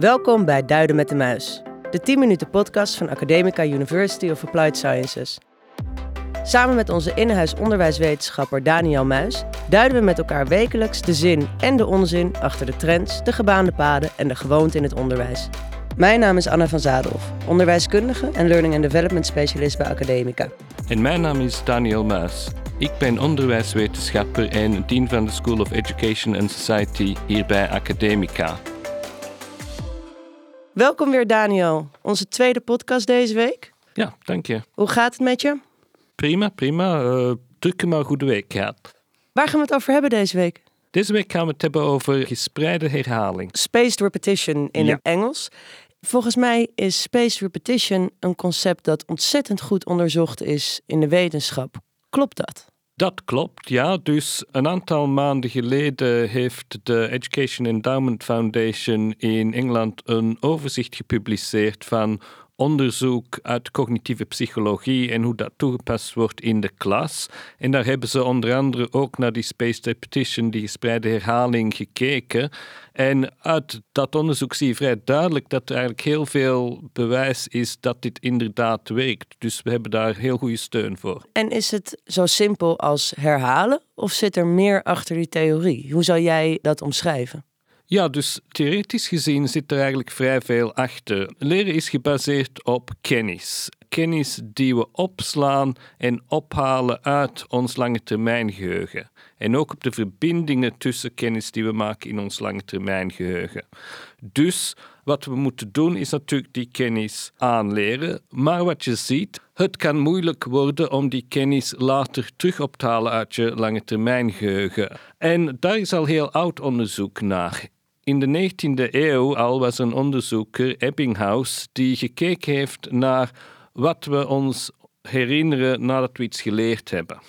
Welkom bij Duiden met de Muis, de 10 minuten podcast van Academica University of Applied Sciences. Samen met onze in-huis onderwijswetenschapper Daniel Muis duiden we met elkaar wekelijks de zin en de onzin achter de trends, de gebaande paden en de gewoonte in het onderwijs. Mijn naam is Anna van Zadelhoff, onderwijskundige en learning and development specialist bij Academica. En mijn naam is Daniel Muis. Ik ben onderwijswetenschapper en dean van de School of Education and Society hier bij Academica. Welkom weer Daniel, onze tweede podcast deze week. Ja, dank je. Hoe gaat het met je? Prima, prima. Uh, drukke maar goede week gehad. Waar gaan we het over hebben deze week? Deze week gaan we het hebben over gespreide herhaling. Spaced repetition in Ja. het Engels. Volgens mij is spaced repetition een concept dat ontzettend goed onderzocht is in de wetenschap. Klopt dat? Dat klopt, ja. Dus een aantal maanden geleden heeft de Education Endowment Foundation in Engeland een overzicht gepubliceerd van onderzoek uit cognitieve psychologie en hoe dat toegepast wordt in de klas. En daar hebben ze onder andere ook naar die spaced repetition, die gespreide herhaling, gekeken. En uit dat onderzoek zie je vrij duidelijk dat er eigenlijk heel veel bewijs is dat dit inderdaad werkt. Dus we hebben daar heel goede steun voor. En is het zo simpel als herhalen of zit er meer achter die theorie? Hoe zou jij dat omschrijven? Ja, dus theoretisch gezien zit er eigenlijk vrij veel achter. Leren is gebaseerd op kennis. Kennis die we opslaan en ophalen uit ons lange termijn geheugen. En ook op de verbindingen tussen kennis die we maken in ons lange termijn geheugen. Dus wat we moeten doen is natuurlijk die kennis aanleren. Maar wat je ziet, het kan moeilijk worden om die kennis later terug op te halen uit je lange termijn geheugen. En daar is al heel oud onderzoek naar. In de 19e eeuw al was een onderzoeker, Ebbinghaus, die gekeken heeft naar wat we ons herinneren nadat we iets geleerd hebben.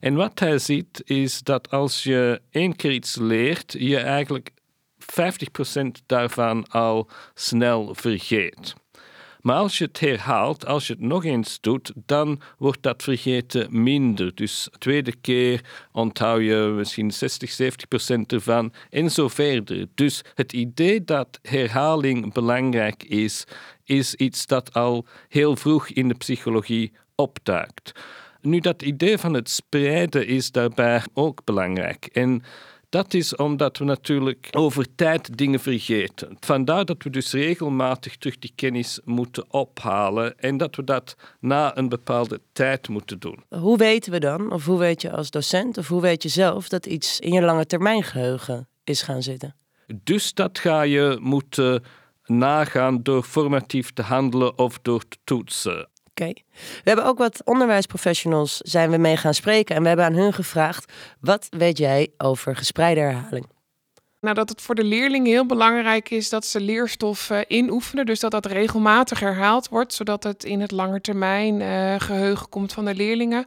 En wat hij ziet is dat als je één keer iets leert, je eigenlijk 50% daarvan al snel vergeet. Maar als je het herhaalt, als je het nog eens doet, dan wordt dat vergeten minder. Dus de tweede keer onthoud je misschien 60, 70 procent ervan en zo verder. Dus het idee dat herhaling belangrijk is, is iets dat al heel vroeg in de psychologie opduikt. Nu, dat idee van het spreiden is daarbij ook belangrijk. En dat is omdat we natuurlijk over tijd dingen vergeten. Vandaar dat we dus regelmatig terug die kennis moeten ophalen en dat we dat na een bepaalde tijd moeten doen. Hoe weten we dan, of hoe weet je als docent, of hoe weet je zelf dat iets in je lange termijn geheugen is gaan zitten? Dus dat ga je moeten nagaan door formatief te handelen of door te toetsen. Oké. We hebben ook wat onderwijsprofessionals zijn we mee gaan spreken en we hebben aan hun gevraagd: wat weet jij over gespreide herhaling? Nou, dat het voor de leerlingen heel belangrijk is dat ze leerstof eh, inoefenen. Dus dat dat regelmatig herhaald wordt, zodat het in het langetermijn eh geheugen komt van de leerlingen.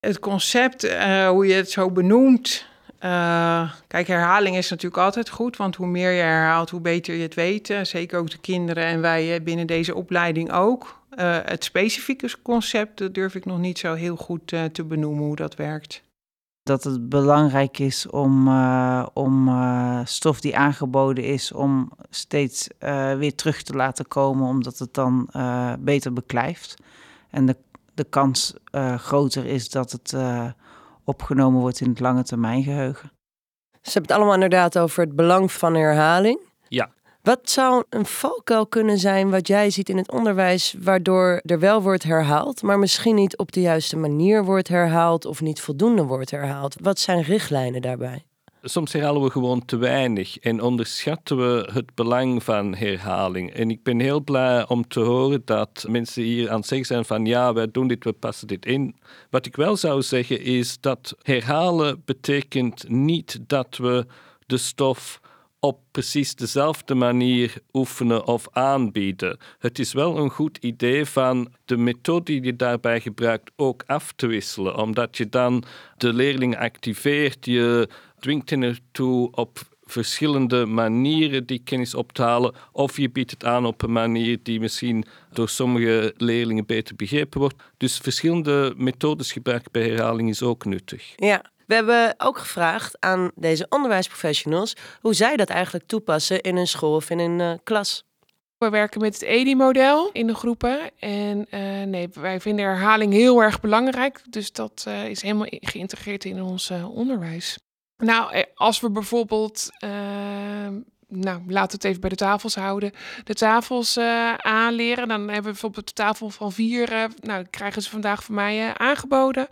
Het concept, eh, hoe je het zo benoemt. Eh, kijk, herhaling is natuurlijk altijd goed, want hoe meer je herhaalt, hoe beter je het weet. Eh, zeker ook de kinderen en wij binnen deze opleiding ook. Eh, het specifieke concept durf ik nog niet zo heel goed te benoemen hoe dat werkt. dat het belangrijk is om, om stof die aangeboden is, om steeds weer terug te laten komen, omdat het dan beter beklijft. En de, de kans groter is dat het opgenomen wordt in het lange termijn geheugen. Ze hebben het allemaal inderdaad over het belang van herhaling. Ja. Wat zou een valkuil kunnen zijn wat jij ziet in het onderwijs, waardoor er wel wordt herhaald, maar misschien niet op de juiste manier wordt herhaald of niet voldoende wordt herhaald? Wat zijn richtlijnen daarbij? Soms herhalen we gewoon te weinig en onderschatten we het belang van herhaling. En ik ben heel blij om te horen dat mensen hier aan het zeggen zijn van ja, wij doen dit, we passen dit in. Wat ik wel zou zeggen is dat herhalen betekent niet dat we de stof op precies dezelfde manier oefenen of aanbieden. Het is wel een goed idee van de methode die je daarbij gebruikt ook af te wisselen, omdat je dan de leerling activeert, je dwingt hen ertoe op verschillende manieren die kennis op te halen, of je biedt het aan op een manier die misschien door sommige leerlingen beter begrepen wordt. Dus verschillende methodes gebruiken bij herhaling is ook nuttig. Ja, we hebben ook gevraagd aan deze onderwijsprofessionals hoe zij dat eigenlijk toepassen in een school of in een eh, klas. We werken met het EDI-model in de groepen. En uh, nee, wij vinden herhaling heel erg belangrijk. Dus dat uh, is helemaal geïntegreerd in ons uh, onderwijs. Nou, als we bijvoorbeeld nou, laten we het even bij de tafels houden. De tafels uh, aanleren. Dan hebben we bijvoorbeeld de tafel van vier. Uh, nou, krijgen ze vandaag van mij aangeboden.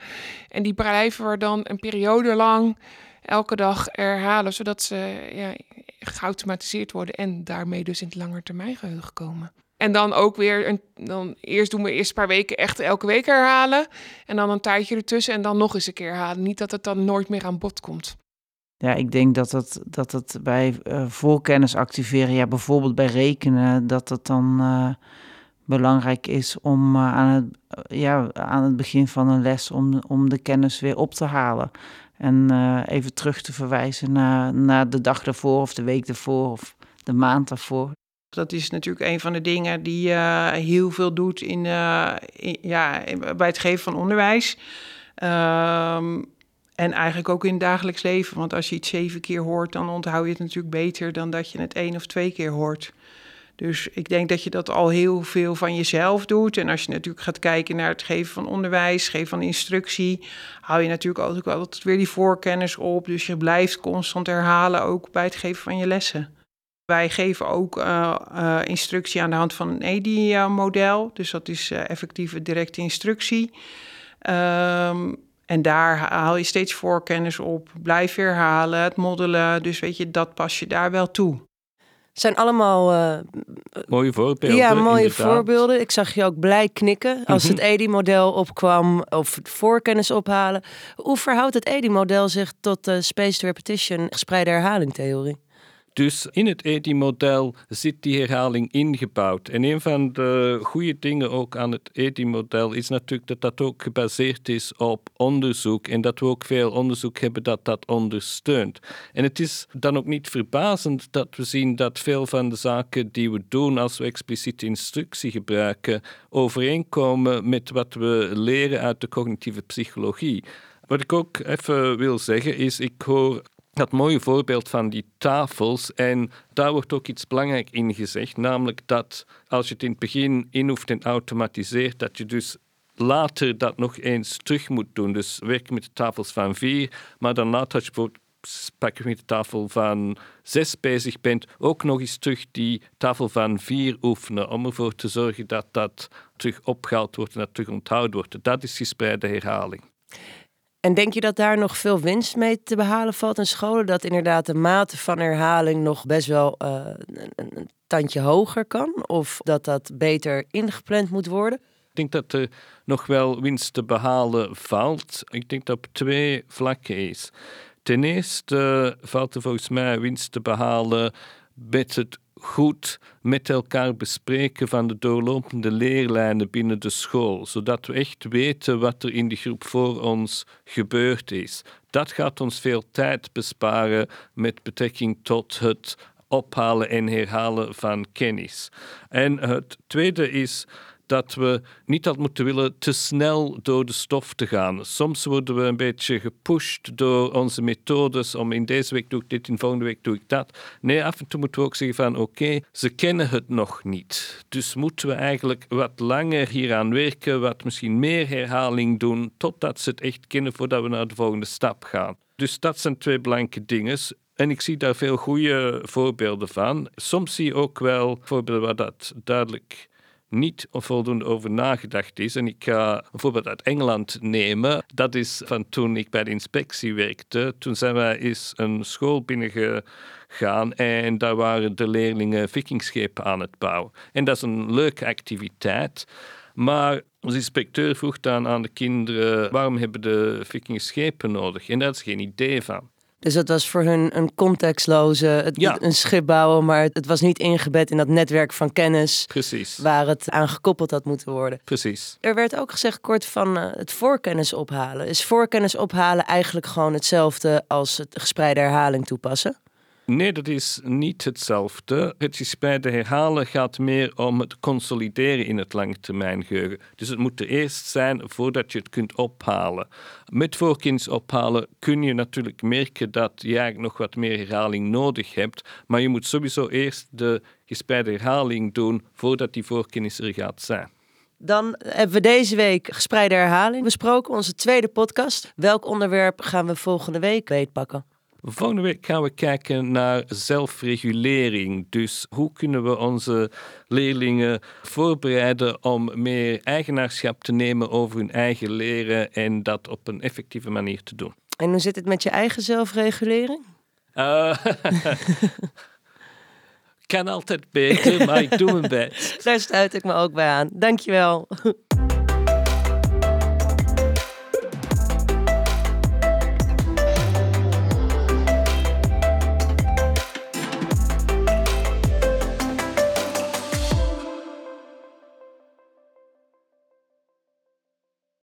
En die blijven we dan een periode lang elke dag herhalen. Zodat ze ja, geautomatiseerd worden. En daarmee dus in het langetermijngeheugen komen. En dan ook weer, een, dan eerst doen we eerst een paar weken echt elke week herhalen. En dan een tijdje ertussen en dan nog eens een keer herhalen. Niet dat het dan nooit meer aan bod komt. Ja, ik denk dat het, dat het bij uh, voorkennis activeren, ja, bijvoorbeeld bij rekenen, dat het dan uh, belangrijk is om uh, aan, het, ja, aan het begin van een les om, om de kennis weer op te halen. En even terug te verwijzen naar, naar de dag daarvoor of de week daarvoor of de maand daarvoor. Dat is natuurlijk een van de dingen die heel veel doet in, in, ja, bij het geven van onderwijs. Ehm, en eigenlijk ook in het dagelijks leven. Want als je iets zeven keer hoort, dan onthoud je het natuurlijk beter dan dat je het één of twee keer hoort. Dus ik denk dat je dat al heel veel van jezelf doet. En als je natuurlijk gaat kijken naar het geven van onderwijs, geven van instructie, hou je natuurlijk altijd, altijd weer die voorkennis op. Dus je blijft constant herhalen, ook bij het geven van je lessen. Wij geven ook uh, uh, instructie aan de hand van een EDI-model. Dus dat is uh, effectieve directe instructie. Um, en daar haal je steeds voorkennis op, blijf herhalen, het moddelen. Dus weet je, dat pas je daar wel toe. zijn allemaal uh, mooie voorbeelden. Ja, mooie inderdaad. voorbeelden. Ik zag je ook blij knikken als Mhm. het EDI-model opkwam of het voorkennis ophalen. Hoe verhoudt het EDI-model zich tot de spaced repetition, gespreide herhalingtheorie? Dus in het EDI-model zit die herhaling ingebouwd. En een van de goede dingen ook aan het EDI-model is natuurlijk dat dat ook gebaseerd is op onderzoek en dat we ook veel onderzoek hebben dat dat ondersteunt. En het is dan ook niet verbazend dat we zien dat veel van de zaken die we doen als we expliciete instructie gebruiken overeenkomen met wat we leren uit de cognitieve psychologie. Wat ik ook even wil zeggen is, ik hoor dat mooie voorbeeld van die tafels. En daar wordt ook iets belangrijk in gezegd, namelijk dat als je het in het begin inhoeft en automatiseert, dat je dus later dat nog eens terug moet doen. Dus werken met de tafels van vier, maar dan later als je bijvoorbeeld met de tafel van zes bezig bent, ook nog eens terug die tafel van vier oefenen, om ervoor te zorgen dat dat terug opgehaald wordt en dat terug onthouden wordt. Dat is gespreide herhaling. En denk je dat daar nog veel winst mee te behalen valt in scholen? Dat inderdaad de mate van herhaling nog best wel uh, een, een, tandje hoger kan? Of dat dat beter ingepland moet worden? Ik denk dat er nog wel winst te behalen valt. Ik denk dat op twee vlakken is. Ten eerste valt er volgens mij winst te behalen met het goed met elkaar bespreken van de doorlopende leerlijnen binnen de school, zodat we echt weten wat er in de groep voor ons gebeurd is. Dat gaat ons veel tijd besparen met betrekking tot het ophalen en herhalen van kennis. En het tweede is dat we niet altijd moeten willen te snel door de stof te gaan. Soms worden we een beetje gepusht door onze methodes om in deze week doe ik dit, in volgende week doe ik dat. Nee, af en toe moeten we ook zeggen van oké, ze kennen het nog niet. Dus moeten we eigenlijk wat langer hieraan werken, wat misschien meer herhaling doen, totdat ze het echt kennen voordat we naar de volgende stap gaan. Dus dat zijn twee belangrijke dingen. En ik zie daar veel goede voorbeelden van. Soms zie je ook wel voorbeelden waar dat duidelijk niet voldoende over nagedacht is. En ik ga een voorbeeld uit Engeland nemen. Dat is van toen ik bij de inspectie werkte. Toen zijn wij eens een school binnengegaan en daar waren de leerlingen vikingschepen aan het bouwen. En dat is een leuke activiteit. Maar onze inspecteur vroeg dan aan de kinderen: waarom hebben de vikingen schepen nodig? En daar is geen idee van. Dus het was voor hun een contextloze, het, Ja. een schip bouwen, maar het was niet ingebed in dat netwerk van kennis Precies. waar het aan gekoppeld had moeten worden. Precies. Er werd ook gezegd kort van eh, het voorkennis ophalen. Is voorkennis ophalen eigenlijk gewoon hetzelfde als het gespreide herhaling toepassen? Nee, dat is niet hetzelfde. Het gespreide herhalen gaat meer om het consolideren in het langetermijngeheugen. Dus het moet er eerst zijn voordat je het kunt ophalen. Met voorkennis ophalen kun je natuurlijk merken dat je eigenlijk nog wat meer herhaling nodig hebt, maar je moet sowieso eerst de gespreide herhaling doen voordat die voorkennis er gaat zijn. Dan hebben we deze week gespreide herhaling besproken, onze tweede podcast. Welk onderwerp gaan we volgende week beetpakken? Volgende week gaan we kijken naar zelfregulering. Dus hoe kunnen we onze leerlingen voorbereiden om meer eigenaarschap te nemen over hun eigen leren en dat op een effectieve manier te doen. En hoe zit het met je eigen zelfregulering? Uh, kan altijd beter, maar ik doe mijn best. Daar sluit ik me ook bij aan. Dankjewel.